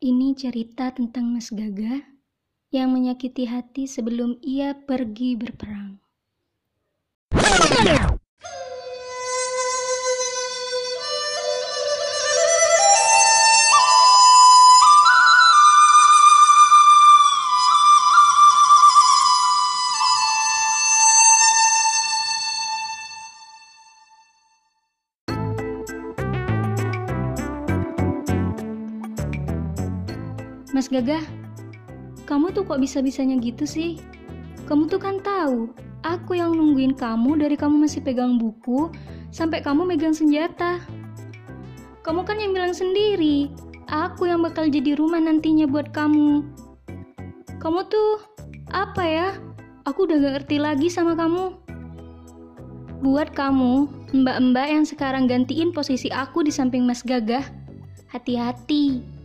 Ini cerita tentang Mas Gaga yang menyakiti hati sebelum ia pergi berperang. Mas Gagah, kamu tuh kok bisa-bisanya gitu sih? Kamu tuh kan tahu, aku yang nungguin kamu dari kamu masih pegang buku sampai kamu megang senjata. Kamu kan yang bilang sendiri, aku yang bakal jadi rumah nantinya buat kamu. Kamu tuh apa ya? Aku udah gak ngerti lagi sama kamu. Buat kamu, mbak-mbak yang sekarang gantiin posisi aku di samping Mas Gagah, hati-hati.